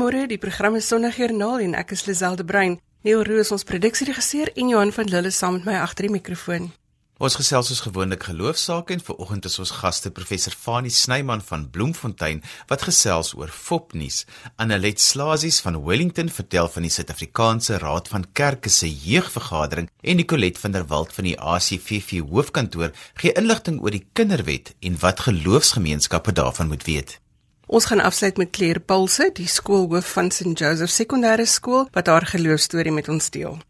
Goeiemôre, die program is Sondagjoernaal en ek is Liselde Brein. Neil Roos ons produksieregisseur en Johan van Lille saam met my agter die mikrofoon. Ons gesels soos gewoonlik geloofsaake en vanoggend is ons gaste professor Fanie Snyman van Bloemfontein wat gesels oor fopnuus. Annelet Slasies van Wellington vertel van die Suid-Afrikaanse Raad van Kerke se jeugvergadering en Nicolet van der Walt van die ACVV hoofkantoor gee inligting oor die kinderwet en wat geloofsgemeenskappe daarvan moet weet. Ons gaan afsluit met Claire Pulse, die skoolhoof van St Joseph Sekondêre Skool, wat haar geloofstorie met ons deel.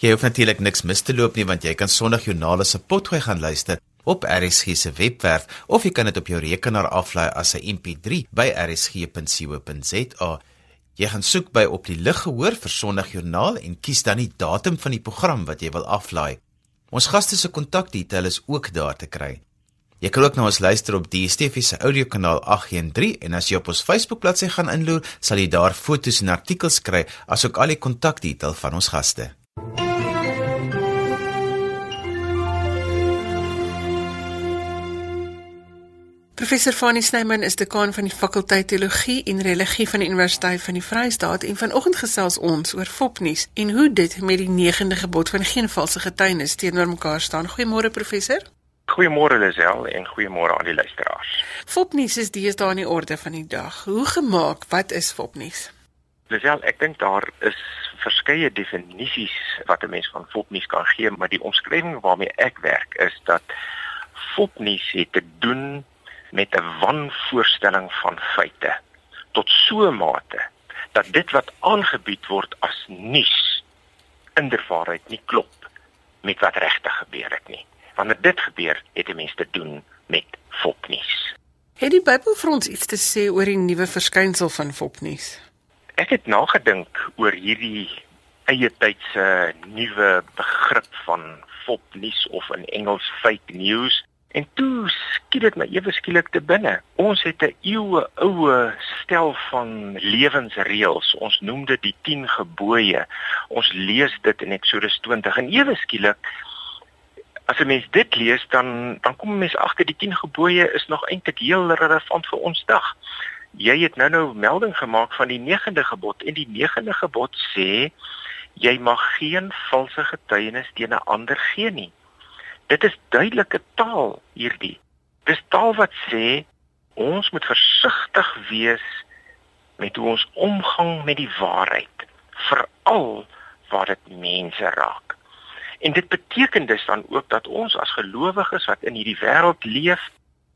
Jy hoef natuurlik niks mis te loop nie want jy kan Sondag Jornale se potgooi gaan luister op RSG se webwerf of jy kan dit op jou rekenaar aflaai as 'n MP3 by rsg.co.za. Jy gaan soek by op die lig gehoor vir Sondag Jornaal en kies dan die datum van die program wat jy wil aflaai. Ons gaste se kontakdetail is ook daar te kry. Jy kan ook na ons luister op die DSTV se audiokanaal 813 en as jy op ons Facebook bladsy gaan inloer, sal jy daar foto's en artikels kry asook al die kontakdetail van ons gaste. Professor Fanny Snyman is dekaan van die fakulteit teologie en religie van die Universiteit van die Vrystaat en vanoggend gesels ons oor fopnuus en hoe dit met die 9de gebod van geen valse getuienis teenoor mekaar staan. Goeiemôre professor. Goeiemôre Lisel en goeiemôre aan die luisteraars. Fopnuus is deesdae in die orde van die dag. Hoe gemaak? Wat is fopnuus? Lisel, ek dink daar is verskeie definisies wat 'n mens van fopnuus kan gee, maar die omskrywing waarmee ek werk is dat fopnuus het te doen met 'n wanvoorstelling van feite tot so 'n mate dat dit wat aangebied word as nuus inderwaarheid nie klop met wat regtig gebeur het nie. Wanneer dit gebeur, het 'n mens te doen met fopnuus. Het die Bybel vir ons iets te sê oor die nuwe verskynsel van fopnuus? Ek het nagedink oor hierdie eie tydse nuwe begrip van fopnuus of in Engels fake news en toe skiet dit my ewe skielik te binne. Ons het 'n eeue oue stel van lewensreëls. Ons noem dit die 10 gebooie. Ons lees dit in Eksodus 20 en ewe skielik as 'n mens dit lees dan dan kom 'n mens agter die 10 gebooie is nog eintlik heel relevant vir ons dag. Jy het nou nou melding gemaak van die 9de gebod en die 9de gebod sê jy mag geen valse getuienis teen 'n ander gee nie. Dit is duidelike taal hierdie. Dis taal wat sê ons moet versigtig wees met hoe ons omgang met die waarheid, veral waar dit mense raak. En dit beteken dus dan ook dat ons as gelowiges wat in hierdie wêreld leef,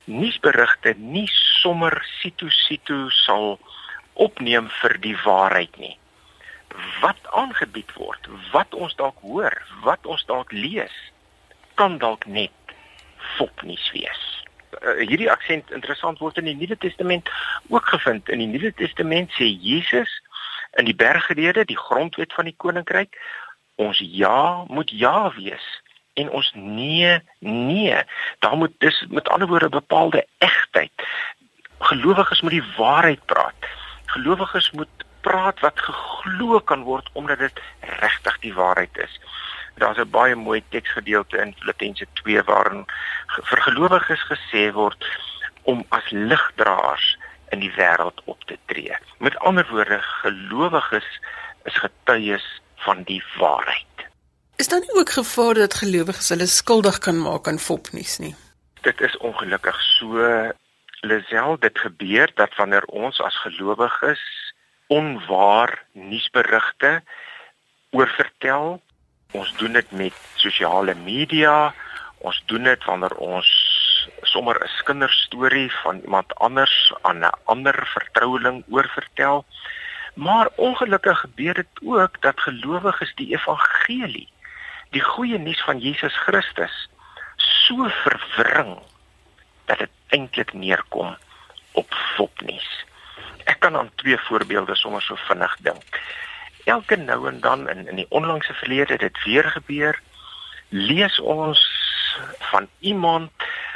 nuusberigte nie sommer situ situ sal opneem vir die waarheid nie. Wat aangebied word, wat ons dalk hoor, wat ons dalk lees, kan dalk net fopnuus wees. Uh, hierdie aksent interessant word in die Nuwe Testament ook gevind. In die Nuwe Testament sê Jesus in die bergrede, die grondwet van die koninkryk, ons ja moet ja wees en ons nee nee. Daar moet dis met ander woorde bepaalde egtheid. Gelowiges moet die waarheid praat. Gelowiges moet praat wat geglo kan word omdat dit regtig die waarheid is. Daar's 'n baie mooi teksgedeelte in Filippense 2 waarin vir gelowiges gesê word om as ligdraers in die wêreld op te tree. Met ander woorde, gelowiges is getuies van die waarheid. Is dan nie ook gevaar dat gelowiges hulle skuldig kan maak aan fopnuus nie? Dit is ongelukkig so Lisel dit gebeur dat wanneer ons as gelowiges onwaar nuusberigte oorvertel, ons doen dit met sosiale media, ons doen dit wanneer ons sommer 'n kinderstorie van iemand anders aan 'n ander vertroueling oorvertel. Maar ongelukkig gebeur dit ook dat gelowiges die evangelie, die goeie nuus van Jesus Christus, so verwring dat dit eintlik neerkom op fopnuus. Ek kan aan twee voorbeelde sommer so vinnig dink. Elke nou en dan in in die onlangse verlede dit weer gebeur, lees ons van iemand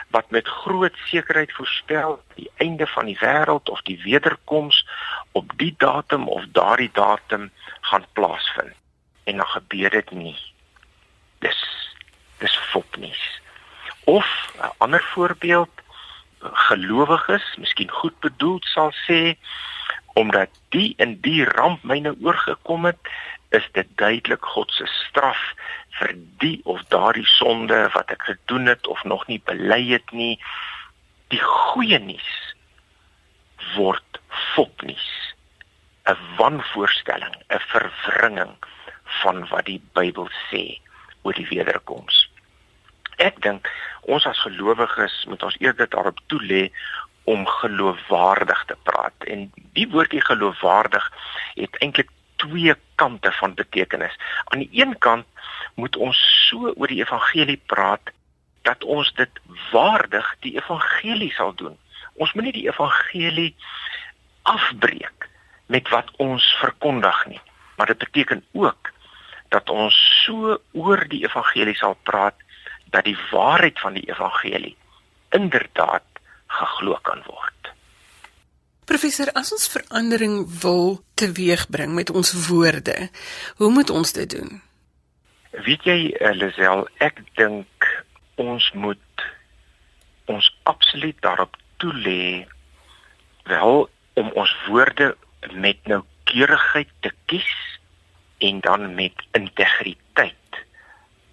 wat met groot sekerheid voorspel die einde van die wêreld of die wederkoms op die datum of daardie datum gaan plaasvind. En dan gebeur dit nie. Dis dis fopnuus. Of 'n ander voorbeeld gelowiges, miskien goed bedoeld sal sê omdat die in die ramp myne oorgekom het, is dit duidelik God se straf vir die of daardie sonde wat ek gedoen het of nog nie bely het nie. Die goeie nuus word fopnuus. 'n wanvoorstelling, 'n verwringing van wat die Bybel sê oor die wederkoms. Ek dink ons as gelowiges moet ons eerder daarop toelê om geloofwaardig te praat en die woordjie geloofwaardig het eintlik twee kante van betekenis. Aan die een kant moet ons so oor die evangelie praat dat ons dit waardig die evangelie sal doen. Ons moenie die evangelie afbreek met wat ons verkondig nie. Maar dit beteken ook dat ons so oor die evangelie sal praat dat die waarheid van die evangelie inderdaad geglo kan word. Professor, as ons verandering wil teweegbring met ons woorde, hoe moet ons dit doen? Weet jy, eh, Lisel, ek dink ons moet ons absoluut daarop toelê wel om ons woorde met noukeurigheid te kies en dan met integriteit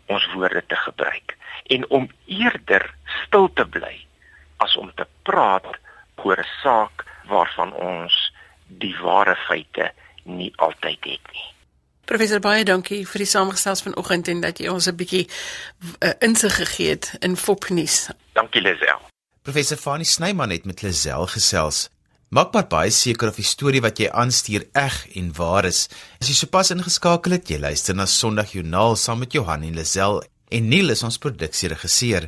ons woorde te gebruik en om eerder stil te bly as om te praat oor 'n saak waarvan ons die ware feite nie altyd het nie. Professor baie dankie vir die samestelling vanoggend en dat jy ons 'n bietjie uh, insig gegee het in fopnuus. Dankie Lisel. Professor Fanie Snyman het met Lisel gesels. Maak maar baie seker of die storie wat jy aanstuur eg en waar is. As jy sopas ingeskakel het, jy luister na Sondag Joernaal saam met Johan en Lisel en Neil is ons produksieregisseur.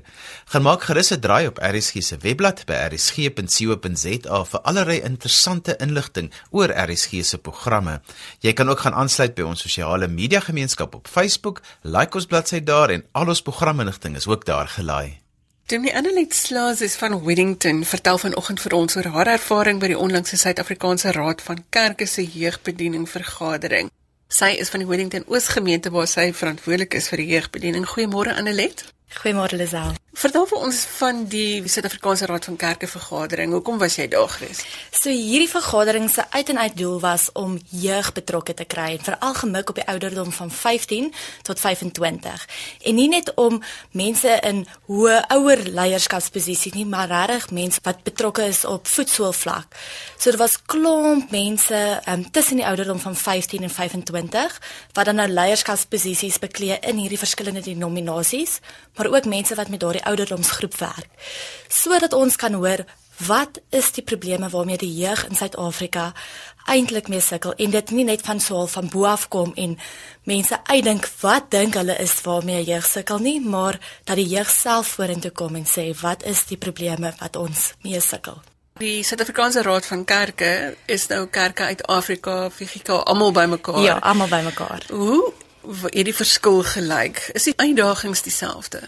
Gemaak gerus 'n draai op RSG se webblad by rsg.co.za vir allerlei interessante inligting oor RSG se programme. Jy kan ook gaan aansluit by ons sosiale media gemeenskap op Facebook, like ons bladsy daar en al ons programinligting is ook daar gelaai. Dominee Annelie Slaas is van Weddington vertel vanoggend vir ons oor haar ervaring by die onlangse Suid-Afrikaanse Raad van Kerke se jeugbediening vergadering. Sy is van die Weddington Oosgemeente waar sy verantwoordelik is vir die jeugbediening. Goeiemôre Annelie. Goeiemôre Lisel. Vertel vir ons van die Suid-Afrikaanse Raad van Kerke vergadering. Hoekom was jy daar gewees? So hierdie vergadering se uit en uit doel was om jeug betrokke te kry en veral gemik op die ouderdom van 15 tot 25. En nie net om mense in hoë ouer leierskapsposisies nie, maar regtig mense wat betrokke is op voetsoolvlak. So daar was klomp mense um, tussen die ouderdom van 15 en 25 wat dan nou leierskapsposisies beklee in hierdie verskillende denominasies maar ook mense wat met daardie ouderdomsgroep werk. Sodat ons kan hoor wat is die probleme waarmee die jeug in Suid-Afrika eintlik mee sukkel en dit nie net van swaal van bo af kom en mense uitdink wat dink hulle is waarmee jeug sukkel nie, maar dat die jeug self vorentoe kom en sê wat is die probleme wat ons mee sukkel. Die Suid-Afrikaanse Raad van Kerke is nou kerke uit Afrika, FGK, almal bymekaar. Ja, almal bymekaar. Hoe het die verskil gelyk? Is die uitdagings dieselfde?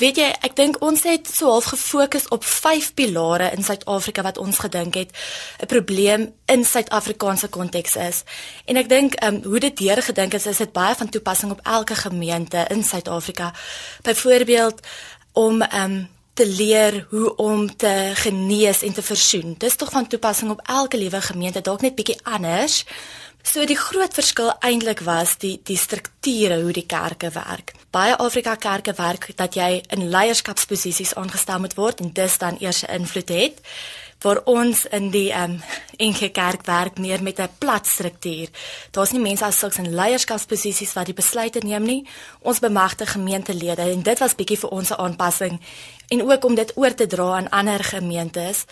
Weet jy, ek dink ons het so half gefokus op vyf pilare in Suid-Afrika wat ons gedink het 'n probleem in Suid-Afrikaanse konteks is. En ek dink ehm um, hoe dit deur gedink is, is dit baie van toepassing op elke gemeente in Suid-Afrika. Byvoorbeeld om ehm um, te leer hoe om te genees en te versoen. Dis tog van toepassing op elke liewe gemeente, dalk net bietjie anders. So die groot verskil eintlik was die die strukture hoe die kerke werk. Baie Afrika kerke werk dat jy in leierskapsposisies aangestel moet word en dis dan eers 'n invloed het. Vir ons in die ehm um, enige kerk werk meer met 'n plat struktuur. Daar's nie mense as sulks in leierskapsposisies wat die besluite neem nie. Ons bemagtig gemeentelede en dit was bietjie vir ons 'n aanpassing en ook om dit oor te dra aan ander gemeentes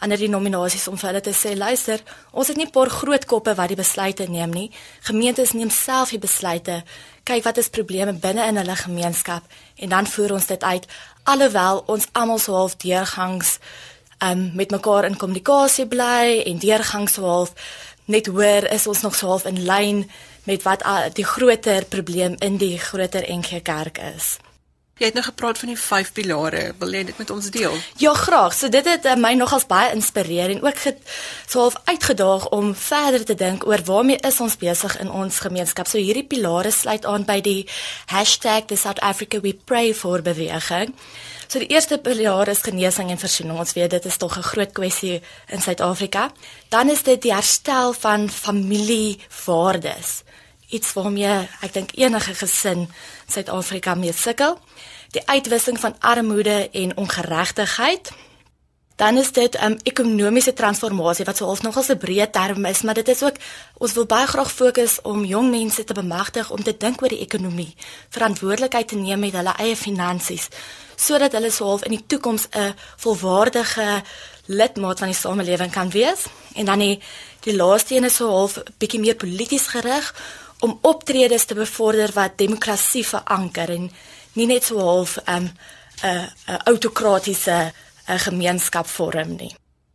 ander denominasies om vir hulle te sê luister, ons het nie 'n paar groot koppe wat die besluite neem nie. Gemeentes neem self die besluite. Kyk wat is probleme binne in hulle gemeenskap en dan voer ons dit uit alhoewel ons almal so half deurgangs um, met mekaar in kommunikasie bly en deurgangs half net hoor is ons nog so half in lyn met wat uh, die groter probleem in die groter NG Kerk is. Jy het nou gepraat van die vyf pilare. Wil jy dit met ons deel? Ja, graag. So dit het uh, my nogals baie inspireer en ook so half uitgedaag om verder te dink oor waarmee is ons besig in ons gemeenskap. So hierdie pilare sluit aan by die #TheSouthAfricaWePrayFor beweging. So die eerste pilaar is genesing en versoening. Ons weet dit is tog 'n groot kwessie in Suid-Afrika. Dan is dit die herstel van familiewaardes. Iets waarmee ek dink enige gesin in Suid-Afrika mee sukkel. Die uitwissing van armoede en ongeregtigheid dan is dit 'n um, ekonomiese transformasie wat soof nogal 'n breë term is, maar dit is ook ons wil baie graag fokus om jong mense te bemagtig om te dink oor die ekonomie, verantwoordelikheid te neem met hulle eie finansies, sodat hulle soof in die toekoms 'n volwaardige lidmaat van die samelewing kan wees. En dan die die laaste een is soof bietjie meer polities gerig om optredes te bevorder wat demokrasie veranker en nie net so half 'n um, 'n autokratiese 'n gemeenskap vorm nie.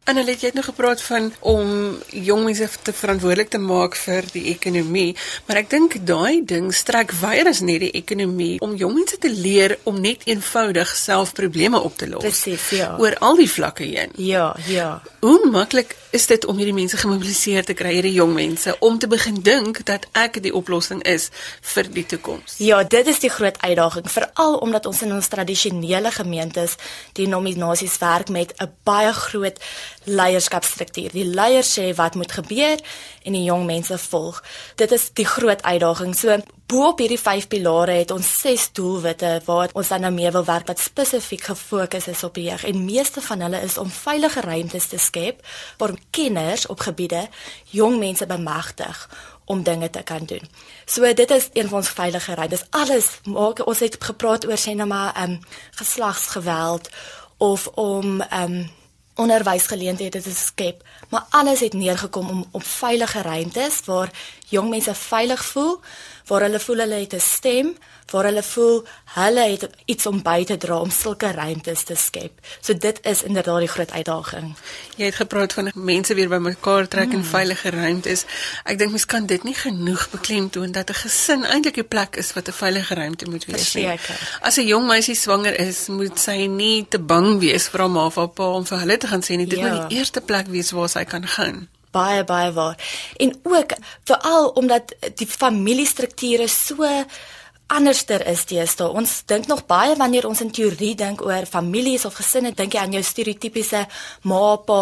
En hulle het jy nou gepraat van om jong mense te verantwoordelik te maak vir die ekonomie, maar ek dink daai ding strek wyer as net die ekonomie om jong mense te leer om net eenvoudig self probleme op te los. Presies, ja. Oor al die vlakke heen. Ja, ja. Hoe maklik is dit om hierdie mense gemobiliseer te kry, hierdie jong mense om te begin dink dat ek die oplossing is vir die toekoms? Ja, dit is die groot uitdaging, veral omdat ons in ons tradisionele gemeentes die nominasies werk met 'n baie groot leierskapstruktuur. Die leiers sê wat moet gebeur en die jong mense volg. Dit is die groot uitdaging. So bo op hierdie vyf pilare het ons ses doelwitte waar ons dan nou mee wil werk wat spesifiek gefokus is op die jeug. En meeste van hulle is om veilige ruimtes te skep vir kenners op gebiede jong mense bemagtig om dinge te kan doen. So dit is een van ons veilige ruimtes. Alles maak ons het gepraat oor sê nou maar ehm um, geslagsgeweld of om ehm um, onderwysgeleenthede te skep, maar alles het neergekom om op veilige ruimtes waar jong mense veilig voel, waar hulle voel hulle het 'n stem, waar hulle voel hulle het iets om by te dra om sulke ruimtes te skep. So dit is inderdaad die groot uitdaging. Jy het gepraat van mense weer bymekaar trek hmm. in veilige ruimtes. Ek dink mens kan dit nie genoeg beklemtoon dat 'n gesin eintlik 'n plek is wat 'n veilige ruimte moet wees nie. As 'n jong meisie swanger is, moet sy nie te bang wees vir haar ma of haar pa om vir hulle te gaan sê nie. Dit ja. moet die eerste plek wees waar sy kan gaan baie baie waar. En ook veral omdat die familiestrukture so anderster is teenoor ons dink nog baie wanneer ons in teorie dink oor families of gesinne dink jy aan jou stereotypiese ma pa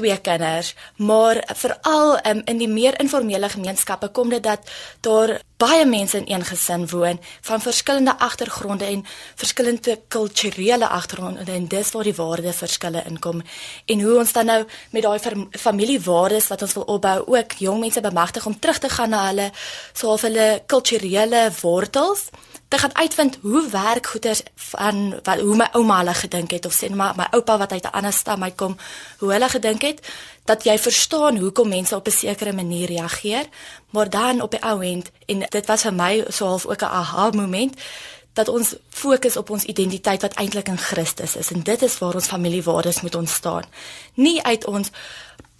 twee kinders, maar veral um, in die meer informele gemeenskappe kom dit dat daar baie mense in een gesin woon van verskillende agtergronde en verskillende kulturele agtergronde en dis waar die waardeverskille inkom. En hoe ons dan nou met daai familiewaardes wat ons wil opbou ook jong mense bemagtig om terug te gaan na hulle so of hulle kulturele wortels te gaan uitvind hoe werk goeders van wat hoe my ouma hulle gedink het of sê maar my oupa wat uit 'n ander stam uitkom hoe hulle gedink het dat jy verstaan hoekom mense op 'n sekere manier reageer. Maar dan op die ou end en dit was vir my so half ook 'n aha moment dat ons fokus op ons identiteit wat eintlik in Christus is. En dit is waar ons familiewaardes moet ontstaan. Nie uit ons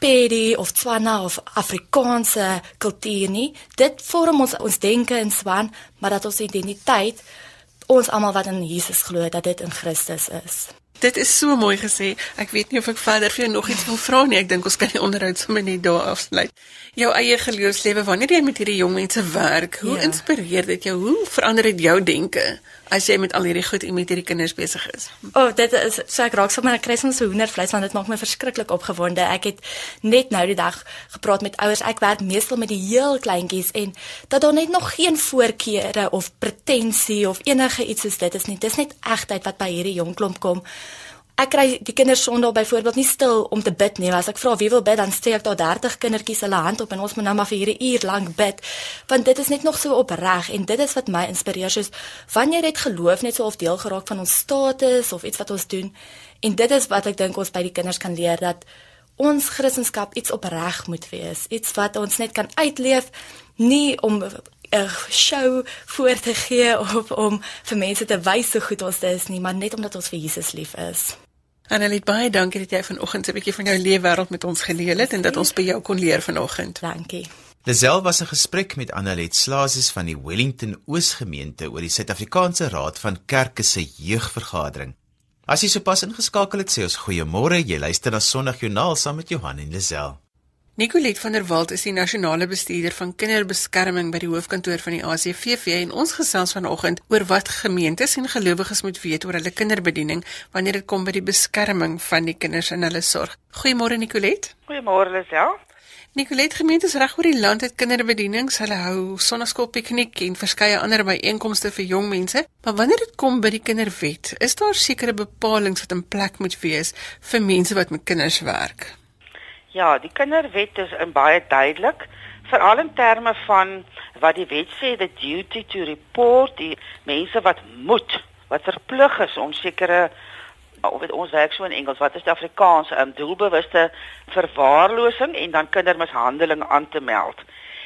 Pedi of Tswana of Afrikaanse kultuur nie. Dit vorm ons ons denke in Swan, maar dat ons identiteit ons almal wat in Jesus glo dat dit in Christus is. Dit is so mooi gesê. Ek weet nie of ek verder vir jou nog iets wil vra nie. Ek dink ons kan die onderhoud sommer net daar afsluit. Jou eie geloofslewe, wanneer jy met hierdie jong mense werk, hoe ja. inspireer dit jou? Hoe verander dit jou denke? As jy met al hierdie goed en met hierdie kinders besig is. O, oh, dit is so ek raak sommer ek kry soms so hoendervleis want dit maak my verskriklik opgewonde. Ek het net nou die dag gepraat met ouers. Ek werk meestal met die heel kleintjies en dat daar net nog geen voorkeure of pretensie of enige iets soos dit is nie. Dis net egtheid wat by hierdie jong klomp kom ek kry die kinders Sondag byvoorbeeld nie stil om te bid nie. As ek vra wie wil bid, dan steek daar 30 kindertjies hulle hand op en ons moet nou maar vir hierdie uur lank bid. Want dit is net nog so opreg en dit is wat my inspireer soos wanneer het geloof net so of deel geraak van ons status of iets wat ons doen. En dit is wat ek dink ons by die kinders kan leer dat ons Christendom iets opreg moet wees. Iets wat ons net kan uitleef nie om 'n show voor te gee of om vir mense te wys hoe goed ons is nie, maar net omdat ons vir Jesus lief is. Annelie, baie dankie dat jy vanoggend 'n bietjie van jou lewe wêreld met ons gedeel het en dat ons by jou kon leer vanoggend. Dankie. Lisel was 'n gesprek met Annelie Slasies van die Wellington Oosgemeente oor die Suid-Afrikaanse Raad van Kerke se jeugvergadering. As jy sopas ingeskakel het, sê ons goeiemôre. Jy luister na Sondagjoernaal saam met Johan en Lisel. Nicolet van der Walt is die nasionale bestuurder van kinderbeskerming by die hoofkantoor van die ACVV en ons gesels vanoggend oor wat gemeentes en gelowiges moet weet oor hulle kinderbediening wanneer dit kom by die beskerming van die kinders in hulle sorg. Goeiemôre Nicolet. Goeiemôre Lisel. Nicolet gemeentes reg oor die land het kinderbedienings. Hulle hou sonnaskoolpiknik en verskeie ander byeenkomste vir jong mense. Maar wanneer dit kom by die kinderwet, is daar sekere bepalinge wat in plek moet wees vir mense wat met kinders werk. Ja, die kinderwet is in baie duidelik, veral in terme van wat die wet sê, the duty to report, die mense wat moet, wat verplig is om sekere of dit ons werk so in Engels, wat is die Afrikaans, 'n um, doelbewuste verwaarlosing en dan kindermishandeling aan te meld.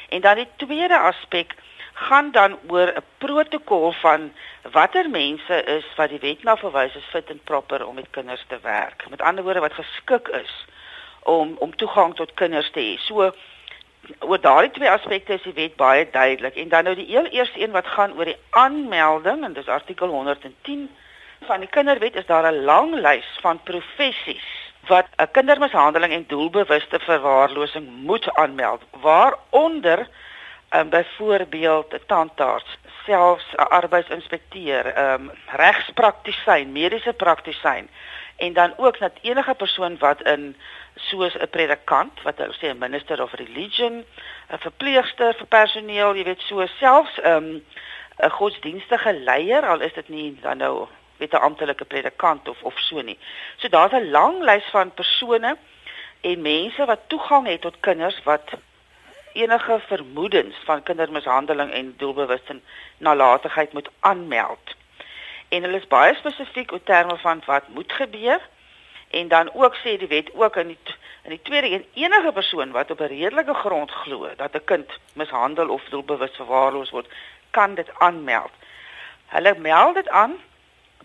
En dan die tweede aspek gaan dan oor 'n protokol van watter mense is wat die wet na verwys is fit en proper om met kinders te werk. Met ander woorde wat geskik is om om toegang tot kinders te hê. So oor daardie twee aspekte is die wet baie duidelik. En dan nou die heel eerste een wat gaan oor die aanmelding en dis artikel 110 van die kinderwet is daar 'n lang lys van professies wat 'n kindermishandeling en doelbewuste verwaarlosing moet aanmeld waaronder um, byvoorbeeld 'n tandarts selfs 'n arbeidsinspekteur um, regspraktisyn mediese praktisyn en dan ook dat enige persoon wat in soos 'n predikant wat hulle sê 'n minister of religion 'n verpleegster vir personeel jy weet so selfs 'n um, godsdienstige leier al is dit nie dan nou met 'n amptelike predikant of of so nie. So daar's 'n lang lys van persone en mense wat toegang het tot kinders wat enige vermoedens van kindermishandeling en doelbewuste nalatigheid moet aanmeld. En hulle is baie spesifiek oor terme van wat moet gebeur en dan ook sê die wet ook in die in die tweede een enige persoon wat op 'n redelike grond glo dat 'n kind mishandel of doelbewus verwaarloos word, kan dit aanmeld. Hulle meld dit aan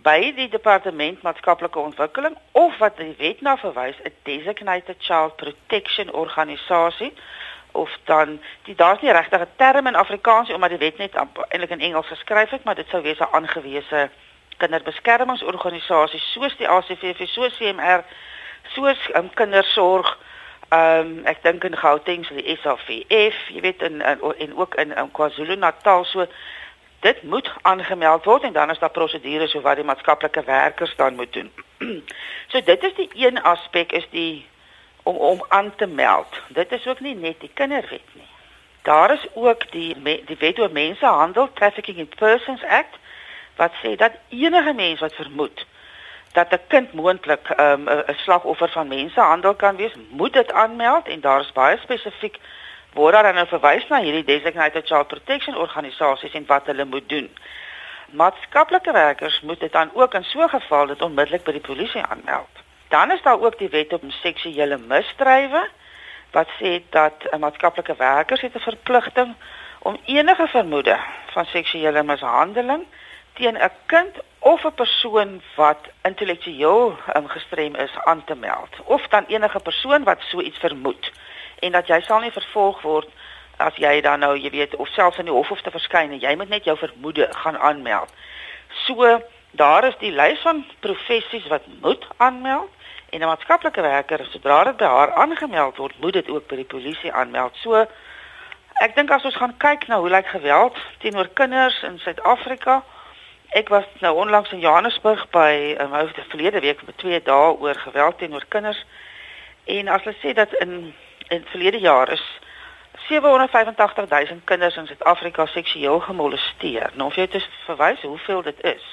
by die departement maatskaplike ontwikkeling of wat die wet na verwys 'n designated child protection organisasie of dan die daar's nie regtig 'n term in Afrikaans omdat die wet net eintlik in Engels geskryf het maar dit sou wees 'n aangewese kinderbeskermingsorganisasie soos die ACVV soos CMR soos um, kindersorg Ehm um, ek dink in Gauteng so die SAVF, jy weet in, in en ook in, in KwaZulu-Natal so dit moet aangemeld word en dan is daar prosedures so wat die maatskaplike werkers dan moet doen. so dit is die een aspek is die om om aan te meld. Dit is ook nie net die kinderwet nie. Daar is ook die die wet oor mensehandel Trafficking in Persons Act wat sê dat enige mens wat vermoed dat 'n kind moontlik ehm, 'n um, slagoffer van mensehandel kan wees, moet dit aanmeld en daar is baie spesifiek word daar dan verwys na hierdie designated child protection organisasies en wat hulle moet doen. Maatskaplike werkers moet dit dan ook in so 'n geval dit onmiddellik by die polisie aanmeld. Dan is daar ook die wet op seksuele misdrywe wat sê dat 'n maatskaplike werker het 'n verpligting om enige vermoede van seksuele mishandeling teen 'n kind of 'n persoon wat intellektueel gestrem is aan te meld. Of dan enige persoon wat so iets vermoed. En dat jy sal nie vervolg word as jy dan nou jy weet of selfs in die hof hoef te verskyn jy moet net jou vermoede gaan aanmeld. So daar is die lys van professies wat moet aanmeld en 'n maatskaplike werker sodra dit by haar aangemeld word moet dit ook by die polisie aanmeld. So ek dink as ons gaan kyk na hoe lyk geweld teenoor kinders in Suid-Afrika Ek was nou onlangs in Johannesburg by 'n um, hoofde verlede week vir 2 dae oor geweld teenoor kinders. En as hulle sê dat in in verlede jaar is 785000 kinders in Suid-Afrika seksueel gemolesteer. Nou of jy dit verwys hoeveel dit is.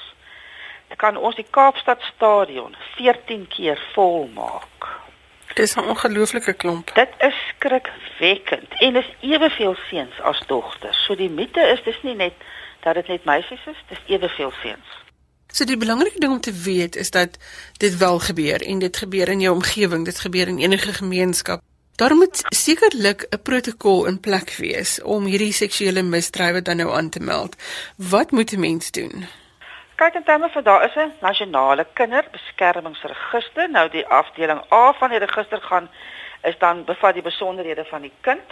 Dit kan ons die Kaapstad stadion 14 keer vol maak. Dis 'n ongelooflike klomp. Dit is skrikwekkend en is eweveel seuns as dogters. So die mite is dis nie net dat dit net meisies is, dis eweveel seuns. So die belangrike ding om te weet is dat dit wel gebeur en dit gebeur in jou omgewing, dit gebeur in enige gemeenskap. Daar moet sekerlik 'n protokol in plek wees om hierdie seksuele misdrywe dan nou aan te meld. Wat moet 'n mens doen? Kyk in terme van daar is 'n nasionale kinderbeskermingsregister. Nou die afdeling A van die register gaan is dan bevat die besonderhede van die kind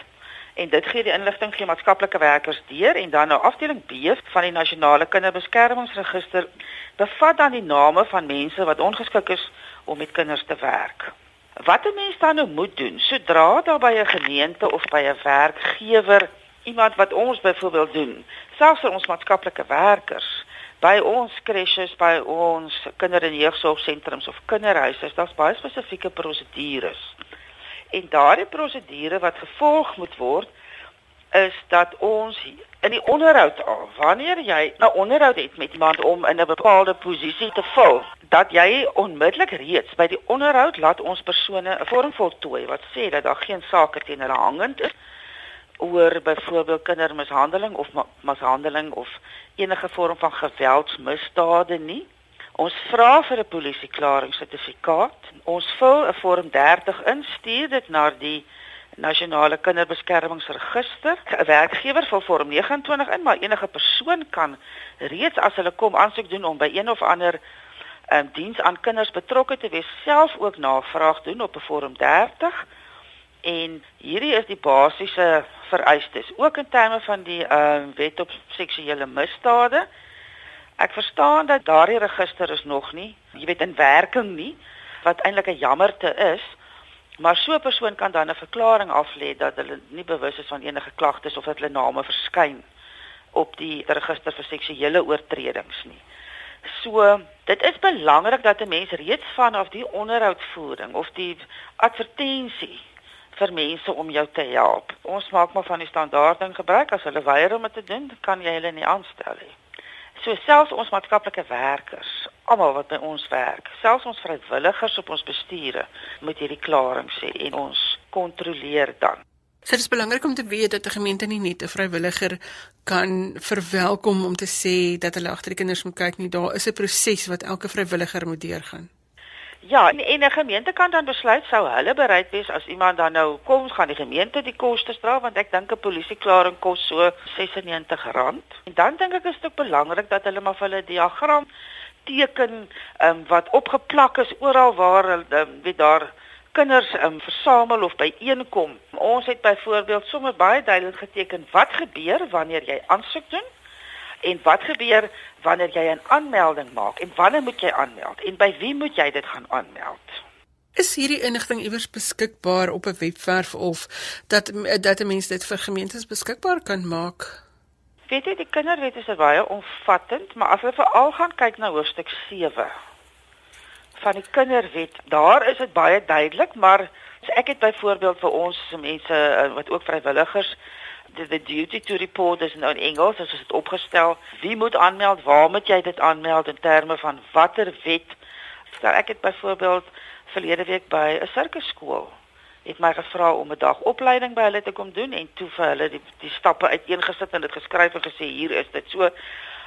en dit gee die inligting gee maatskaplike werkers deur en dan nou afdeling B van die nasionale kinderbeskermingsregister bevat dan die name van mense wat ongeskik is om met kinders te werk. Wat 'n mens dan nou moet doen, sodra daar by 'n gemeente of by 'n werkgewer iemand wat ons byvoorbeeld doen, selfs vir ons maatskaplike werkers, by ons kresjes, by ons kinder- en jeugsorgsentrums of kinderhuise, daar's baie spesifieke prosedures. En daardie prosedure wat gevolg moet word, is dat ons in die onderhoud al wanneer jy 'n onderhoud het met iemand om in 'n bepaalde posisie te vul dat jy onmiddellik reeds by die onderhoud laat ons persone 'n vorm voltooi wat sê dat daar geen sake teen hulle hangend is oor byvoorbeeld kindermishandeling of mishandeling of enige vorm van geweldsmisdade nie ons vra vir 'n polisieklaringssertifikaat ons vul 'n vorm 30 in stuur dit na die nasionale kinderbeskermingsregister. 'n Werkgewer vir vorm 29 in, maar enige persoon kan reeds as hulle kom aansoek doen om by een of ander um, diens aan kinders betrokke te wees, self ook navraag doen op 'n vorm 30. En hierdie is die basiese vereistes, ook in terme van die um, wet op seksuele misdade. Ek verstaan dat daardie register is nog nie, jy weet in werking nie, wat eintlik 'n jammerte is. Maar so 'n persoon kan dan 'n verklaring aflê dat hulle nie bewus is van enige klagtes of dat hulle name verskyn op die register vir seksuele oortredings nie. So, dit is belangrik dat 'n mens reeds vanaf die onderhoudvoering of die advertensie vir mense om jou te help. Ons maak maar van die standaard ding gebruik as hulle weier om dit te doen, kan jy hulle nie aanstel nie. So selfs ons maatskaplike werkers, almal wat by ons werk, selfs ons vrywilligers op ons bestuure, moet hierdie klaring sê en ons kontroleer dan. So, dit is belangrik om te weet dat 'n gemeente nie net 'n vrywilliger kan verwelkom om te sê dat hulle agter die kinders moet kyk nie. Daar is 'n proses wat elke vrywilliger moet deurgaan. Ja, en, en 'n gemeente kan dan besluit sou hulle bereid wees as iemand dan nou kom, gaan die gemeente die kostes dra want ek dink 'n polisieklaring kos so R96. En dan dink ek is dit ook belangrik dat hulle maar vir hulle diagram teken um, wat opgeplak is oral waar hulle um, weet daar kinders um, versamel of byeenkom. Ons het byvoorbeeld sommer baie duidelik geteken wat gebeur wanneer jy aansoek doen en wat gebeur wanneer jy 'n aanmelding maak en wanneer moet jy aanmeld en by wie moet jy dit gaan aanmeld? Is hierdie inligting iewers beskikbaar op 'n webwerf of dat dat 'n mens dit vir gemeentes beskikbaar kan maak? Weet jy, die kinderwet is baie omvattend, maar as jy veral gaan kyk na hoofstuk 7 van die kinderwet, daar is dit baie duidelik, maar ek het byvoorbeeld vir ons mense eh, wat ook vrywilligers the, the duty to report is nou in Engels, as dit opgestel. Wie moet aanmeld? Waar moet jy dit aanmeld in terme van watter wet? Stel ek het byvoorbeeld verlede week by 'n sirkusskool het my gevra om 'n dag opleiding by hulle te kom doen en toe vir hulle die die stappe uiteengesit en dit geskryf en gesê hier is dit. So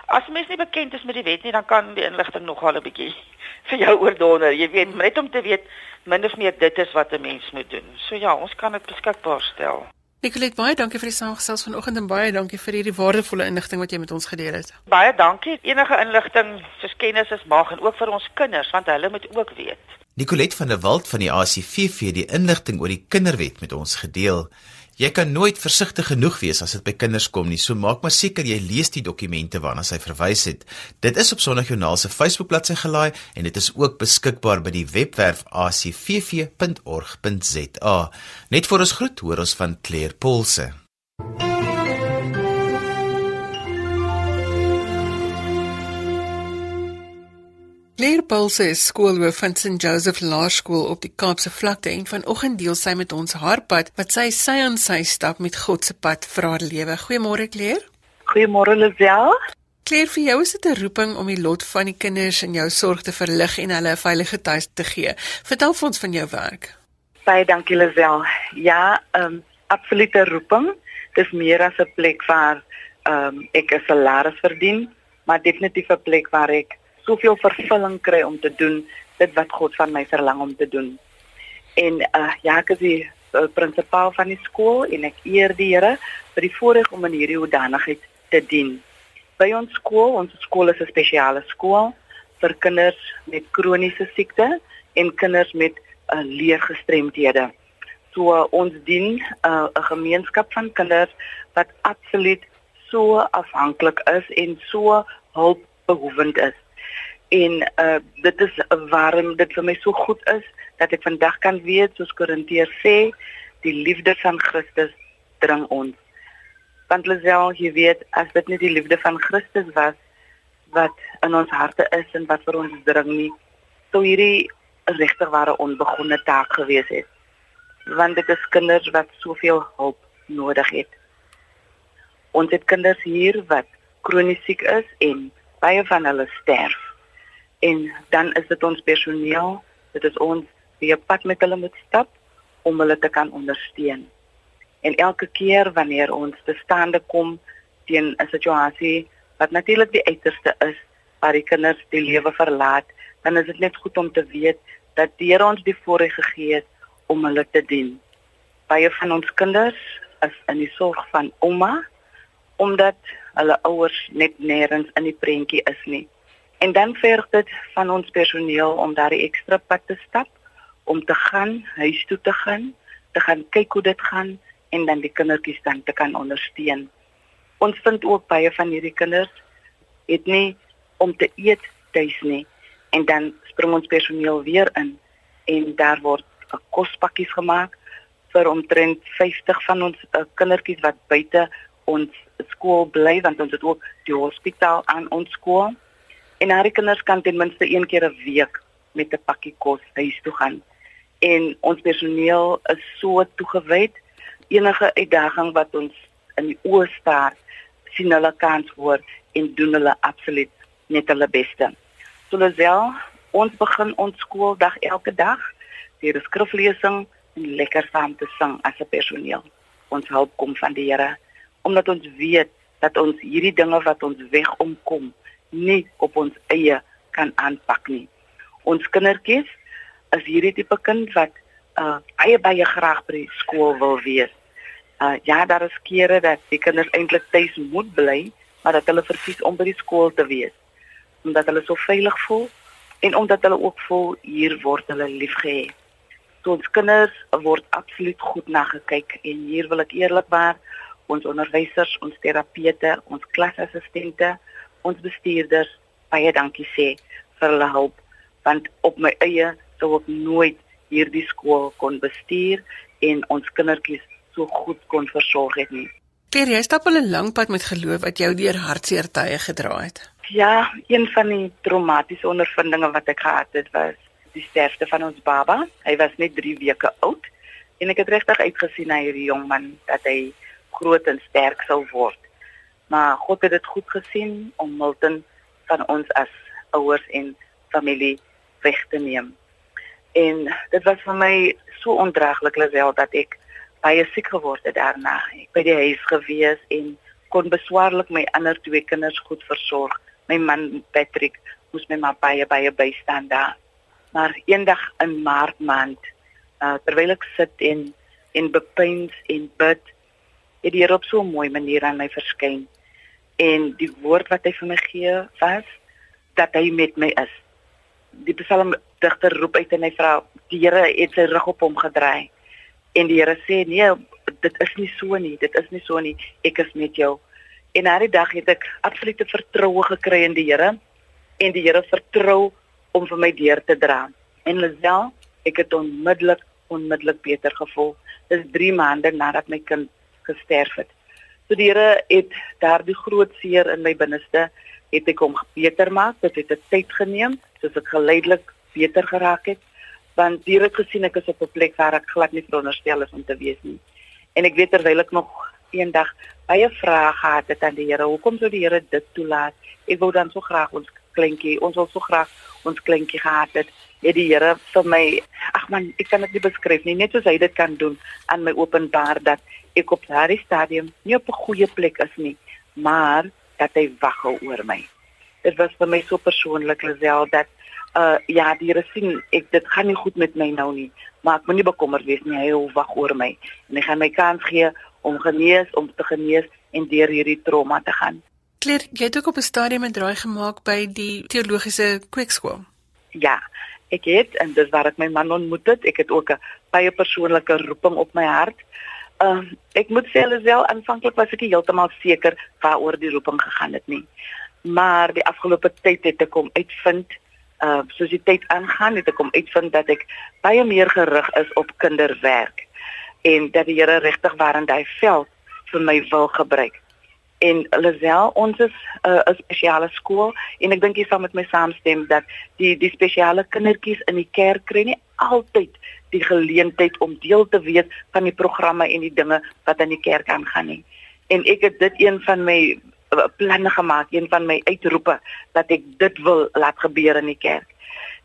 as mens nie bekend is met die wet nie, dan kan die inligting nogal 'n bietjie vir jou oordonder. Jy weet, net om te weet min of meer dit is wat 'n mens moet doen. So ja, ons kan dit beskikbaar stel. Nicolet, baie dankie vir die saamgesels vanoggend en baie dankie vir hierdie waardevolle inligting wat jy met ons gedeel het. Baie dankie. Enige inligting soos kennis is mag en ook vir ons kinders want hulle moet ook weet. Nicolet van der Walt van die ACVV die inligting oor die kinderwet met ons gedeel. Jy kan nooit versigtig genoeg wees as dit by kinders kom nie. So maak maar seker jy lees die dokumente waarna sy verwys het. Dit is op Sondagjoernaal se Facebookbladsy gelaai en dit is ook beskikbaar by die webwerf acvv.org.za. Net vir ons groet hoor ons van Claire Polse. Claire Pulse is skoolhoof van St Joseph Laerskool op die Kaapse vlakte en vanoggend deel sy met ons haar pad wat sy sy aan sy stap met God se pad vir haar lewe. Goeiemôre Claire. Goeiemôre Lisel. Claire, vir jou is dit 'n roeping om die lot van die kinders in jou sorg te verlig en hulle 'n veilige tuis te gee. Vertel vir ons van jou werk. Baie dankie Lisel. Ja, ehm um, absolute roeping. Dis meer as 'n plek waar ehm um, ek 'n salaris verdien, maar definitief 'n plek waar ek soveel vervulling kry om te doen dit wat God van my verlang om te doen. En uh ja, ek is die uh, prinsipaal van die skool en ek eer die Here vir die voorreg om in hierdie hoedanigheid te dien. By ons skool, ons skool is 'n spesiale skool vir kinders met kroniese siekte en kinders met uh, leergestremdhede. So uh, ons dien 'n uh, gemeenskap van kinders wat absoluut so afhanklik is en so hulpbehoevend is En uh dit is waarom dit vir my so goed is dat ek vandag kan weet soos Korintiërs sê, die liefde van Christus dring ons. Want Lisel, jy weet, as dit nie die liefde van Christus was wat in ons harte is en wat vir ons dring nie, sou hierdie regtig ware onbegonne taak gewees het. Want dit is kinders wat soveel hulp nodig het. Ons het kinders hier wat kronies siek is en baie van hulle sterf. En dan is dit ons personeel, dit is ons wie op pad met hulle moet stap om hulle te kan ondersteun. En elke keer wanneer ons te stande kom teen 'n situasie wat natuurlik die uiterste is waar die kinders die lewe verlaat, dan is dit net goed om te weet dat die Here ons die voorreg gegee het om hulle te dien. Baie van ons kinders is in die sorg van ouma omdat hulle ouers net nêrens in die prentjie is nie. En dan verg dit van ons personeel om daardie ekstra pad te stap om te gaan huis toe te gaan, te gaan kyk hoe dit gaan en dan die kindertjies dan te kan ondersteun. Ons vind ook baie van hierdie kinders het nie om te eet tuis nie en dan spring ons personeel weer in en daar word kospakkies gemaak vir omtrent 50 van ons uh, kindertjies wat buite ons skool bly want ons het ook die hospitaal aan ons skool en daardie kinders kan ten minste een keer 'n week met 'n pakkie kos huis toe gaan en ons personeel is so toegewyd enige uitdaging wat ons in die oë staar sien hulle kans hoor en doen hulle absoluut net hulle beste. So Lazel, ons begin ons skooldag elke dag deur skriflesing en lekker saam te sing as 'n personeel. Ons hulp kom van die Here omdat ons weet dat ons hierdie dinge wat ons wegomkom nie op ons eie kan aanpak nie. Ons kindertjies is hierdie tipe kind wat uh baie baie graag by die skool wil wees. Uh ja, daar is kere dat die kinders eintlik tuis moet bly, maar dat hulle verkies om by die skool te wees omdat hulle so veilig voel en omdat hulle ook voel hier word hulle liefgehad. So ons kinders word absoluut goed na gekyk en hier wil ek eerlikwaar ons onderwysers, ons terapeute, ons klasassistente, ons bestuurders baie dankie sê vir hulle hulp want op my eie sou ek nooit hierdie skool kon bestuur en ons kindertjies so goed kon versorg het nie. Kleer, jy stap al 'n lang pad met geloof wat jou deur hartseer tye gedra het. Ja, een van die traumatiese ondervindinge wat ek gehad het was die sterfte van ons baba. Hy was net 3 weke oud en ek het regtig uitgesien na hierdie jong man dat hy groot en sterk sou word. Maar God het dit goed gesien om Milton van ons as ouers en familie weg te neem. En dit was vir my so ondraaglik lesel dat ek baie siek geword het daarna. Ek by die huis gewees en kon beswaarlik my ander twee kinders goed versorg. My man Patrick moes my maar baie baie bystaan daar. Maar eendag in Maart maand, uh, terwyl ek sit en en bepeins en bid, het die Here op so 'n mooi manier aan my verskyn. En die woord wat hy vir my gee was dat hy met my is. Die psalmdigter roep uit en hy vra die Here het sy rug op hom gedraai. En die Here sê nee dit is nie so nie dit is nie so nie ek is met jou. En na die dag het ek absolute vertroue gekry in die Here en die Here vertrou om vir my deur te dra. En Lisel ek het onmiddellik onmiddellik beter gevoel. Dis 3 maande nadat my kind gesterf het so die Here het daardie groot seer in my binneste het ek hom beter maak. Dit het 'n tyd geneem soos ek geleidelik beter geraak het want hier het gesien ek is op 'n plek waar ek glad nie veronderstel is om te wees nie. En ek weet terwyl ek nog eendag baie vrae gehad het aan die Here, hoekom sou die Here dit toelaat? Ek wou dan so graag ons kleintjie, ons wil so graag ons kleintjie gehad het. Het die Here vir my, ag man, ek kan dit nie beskryf nie, net soos hy dit kan doen aan my openbaar dat ek op daardie stadium nie op 'n goeie plek is nie, maar dat hy wag oor my. Dit was vir my so persoonlik Lisel dat uh ja, die Here sien ek dit gaan nie goed met my nou nie, maar ek moenie bekommerd wees nie, hy wag oor my en hy gaan my kans gee om genees, om te genees en deur hierdie trauma te gaan. Kleer, jy het ook op 'n stadium 'n draai gemaak by die teologiese kweekskool. Ja, ek het en dis waar ek my man ontmoet het. Ek het ook 'n baie persoonlike roeping op my hart. Ehm uh, ek moet sê alself aanvanklik was ek heeltemal seker waaroor die roeping gegaan het nie. maar die afgelope tyd het ek kom uitvind uh soos die tyd aangaan het ek kom uitvind dat ek baie meer gerig is op kinderwerk en dat die Here regtig waarend hy veld vir my wil gebruik. En Lazel, ons is 'n uh, spesiale skool en ek dink jy sal met my saamstem dat die die spesiale kindertjies in die kerk kry nie altyd die geleentheid om deel te wees van die programme en die dinge wat in die kerk aangaan nie. En ek het dit een van my uh, planne gemaak, een van my uitroepe dat ek dit wil laat gebeur in die kerk.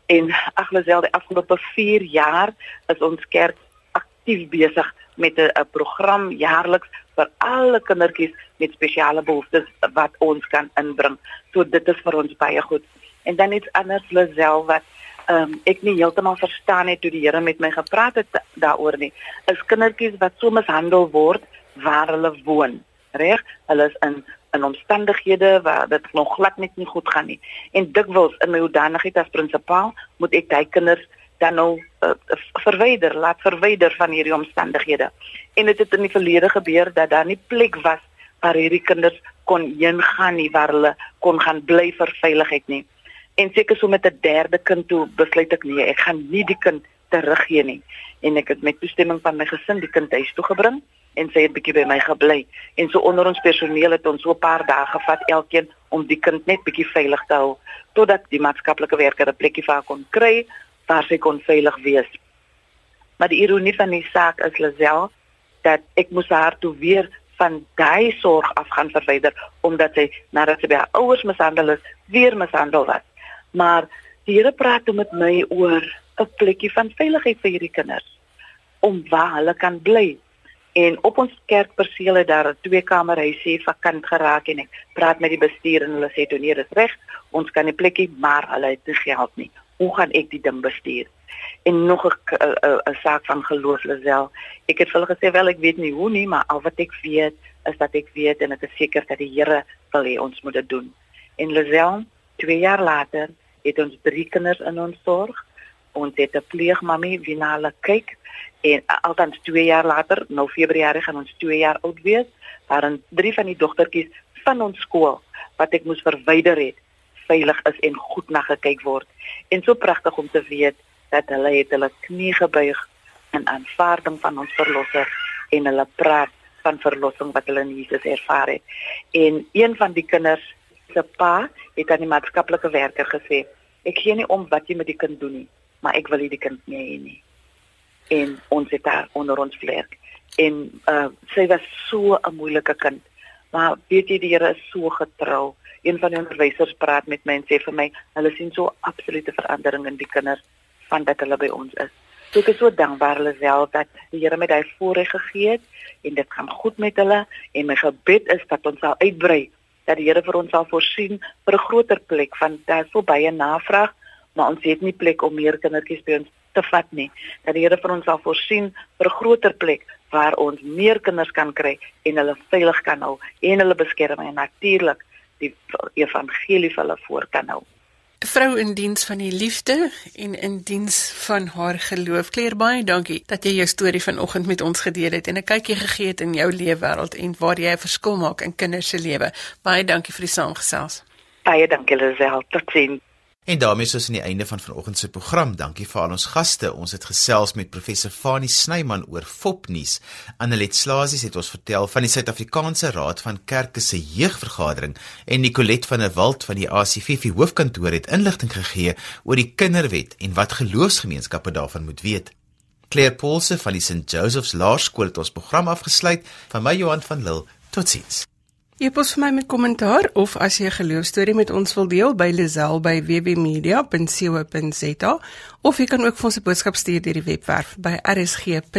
En ag Lazel, die afgelope 4 jaar is ons kerk aktief besig met 'n program jaarliks vir alle kindertjies met spesiale behoeftes wat ons kan inbring. So dit is vir ons baie goed. En dan iets anders Lisel wat ehm um, ek nie heeltemal verstaan het toe die Here met my gepraat het daaroor nie. Is kindertjies wat so mishandel word waar hulle woon. Reg? Hulle is in in omstandighede waar dit nog glad net nie goed gaan nie. En dikwels in my hoedanigheid as prinsipaal moet ek daai kinders dan nou uh, verwyder, laat verwyder van hierdie omstandighede. En dit het, het in die verlede gebeur dat daar nie plek was waar hierdie kinders kon heen gaan nie, waar hulle kon gaan bly vir veiligheid nie. En seker so met 'n derde kind toe besluit ek nee, ek gaan nie die kind teruggee nie. En ek het met toestemming van my gesin die kind huis toe gebring en sy het bietjie by my gebly. En so onder ons personeel het ons so 'n paar dae gevat elkeen om die kind net bietjie veilig te hou totdat die maatskaplike werker 'n plekkie vir haar kon kry waar sy kon veilig wees. Maar die ironie van die saak is Lazel dat ek moes haar toe weer van daai sorg af gaan verwyder omdat sy nadat sy by haar ouers mishandel is, weer mishandel was. Maar die Here praat met my oor 'n plekkie van veiligheid vir hierdie kinders om waar hulle kan bly. En op ons kerkperseel het daar 'n twee kamer huisie vakant geraak en ek praat met die bestuur en hulle sê toe nee, dis reg, ons kan 'n plekkie, maar hulle het nie geld nie hoe gaan ek die ding bestuur? En nog 'n saak van geloof Lisel. Ek het vir hulle gesê wel ek weet nie hoe nie, maar al wat ek weet is dat ek weet en ek is seker dat die Here wil hê ons moet dit doen. En Lisel, 2 jaar later het ons drie kinders in ons sorg. Ons het 'n pleegmammy wie na hulle kyk en altans 2 jaar later, nou Februarie gaan ons 2 jaar oud wees, waren drie van die dogtertjies van ons skool wat ek moes verwyder het veilig is en goed na gekyk word. En so pragtig om te weet dat hulle het hulle knie gebuig in aanvaarding van ons verlosser en hulle praat van verlossing wat hulle in Jesus ervaar het. En een van die kinders se pa het aan die maatskaplike werker gesê: "Ek gee nie om wat jy met die kind doen nie, maar ek wil nie die kind nie hê nie." En ons het daar onder ons vlerk en uh, sy was so 'n moeilike kind. Maar weet jy die Here is so getrou een van die onderwysers praat met my en sê vir my hulle sien so absolute verandering in die kinders van dat hulle by ons is. So ek is so dankbaar hulle wel dat die Here my daai voorreg gegee het en dit gaan goed met hulle en my gebed is dat ons sal uitbrei dat die Here vir ons sal voorsien vir 'n groter plek van daar so baie navraag maar ons het nie plek om meer kindertjies by ons te vat nie. Dat die Here vir ons sal voorsien vir 'n groter plek waar ons meer kinders kan kry en hulle veilig kan hou en hulle beskerm en natuurlik die evangelie vir hulle voor kan hou. 'n Vrou in diens van die liefde en in diens van haar geloof. Kleer baie dankie dat jy jou storie vanoggend met ons gedeel het en 'n kykie gegee het in jou lewe wêreld en waar jy 'n verskil maak in kinders se lewe. Baie dankie vir die saamgesels. Baie dankie Lisel. Totsiens. En daarmee is ons aan die einde van vanoggend se program. Dankie vir al ons gaste. Ons het gesels met professor Fanie Snyman oor Fopnuus. Annelet Slasies het ons vertel van die Suid-Afrikaanse Raad van Kerke se jeugvergadering en Nicolet van der Walt van die ACFF hoofkantoor het inligting gegee oor die Kinderwet en wat geloofsgemeenskappe daarvan moet weet. Claire Paulse van die St Joseph's Laerskool het ons program afgesluit. Van my Johan van Lille. Totsiens. Jy pos vir my met kommentaar of as jy 'n geloofstorie met ons wil deel by Lazel by www.media.co.za of jy kan ook vir ons 'n boodskap stuur deur die webwerf by rsg.co.za.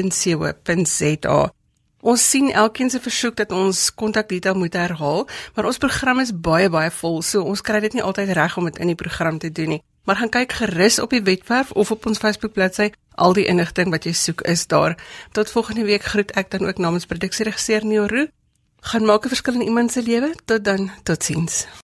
Ons sien elkeen se versoek dat ons kontakdetail moet herhaal, maar ons program is baie baie vol, so ons kry dit nie altyd reg om dit in die program te doen nie. Maar gaan kyk gerus op die webwerf of op ons Facebook bladsy, al die inligting wat jy soek is daar. Tot volgende week groet ek dan ook namens produksieregisseur Neo Roo gaan maak 'n verskil in iemand se lewe. Tot dan, totsiens.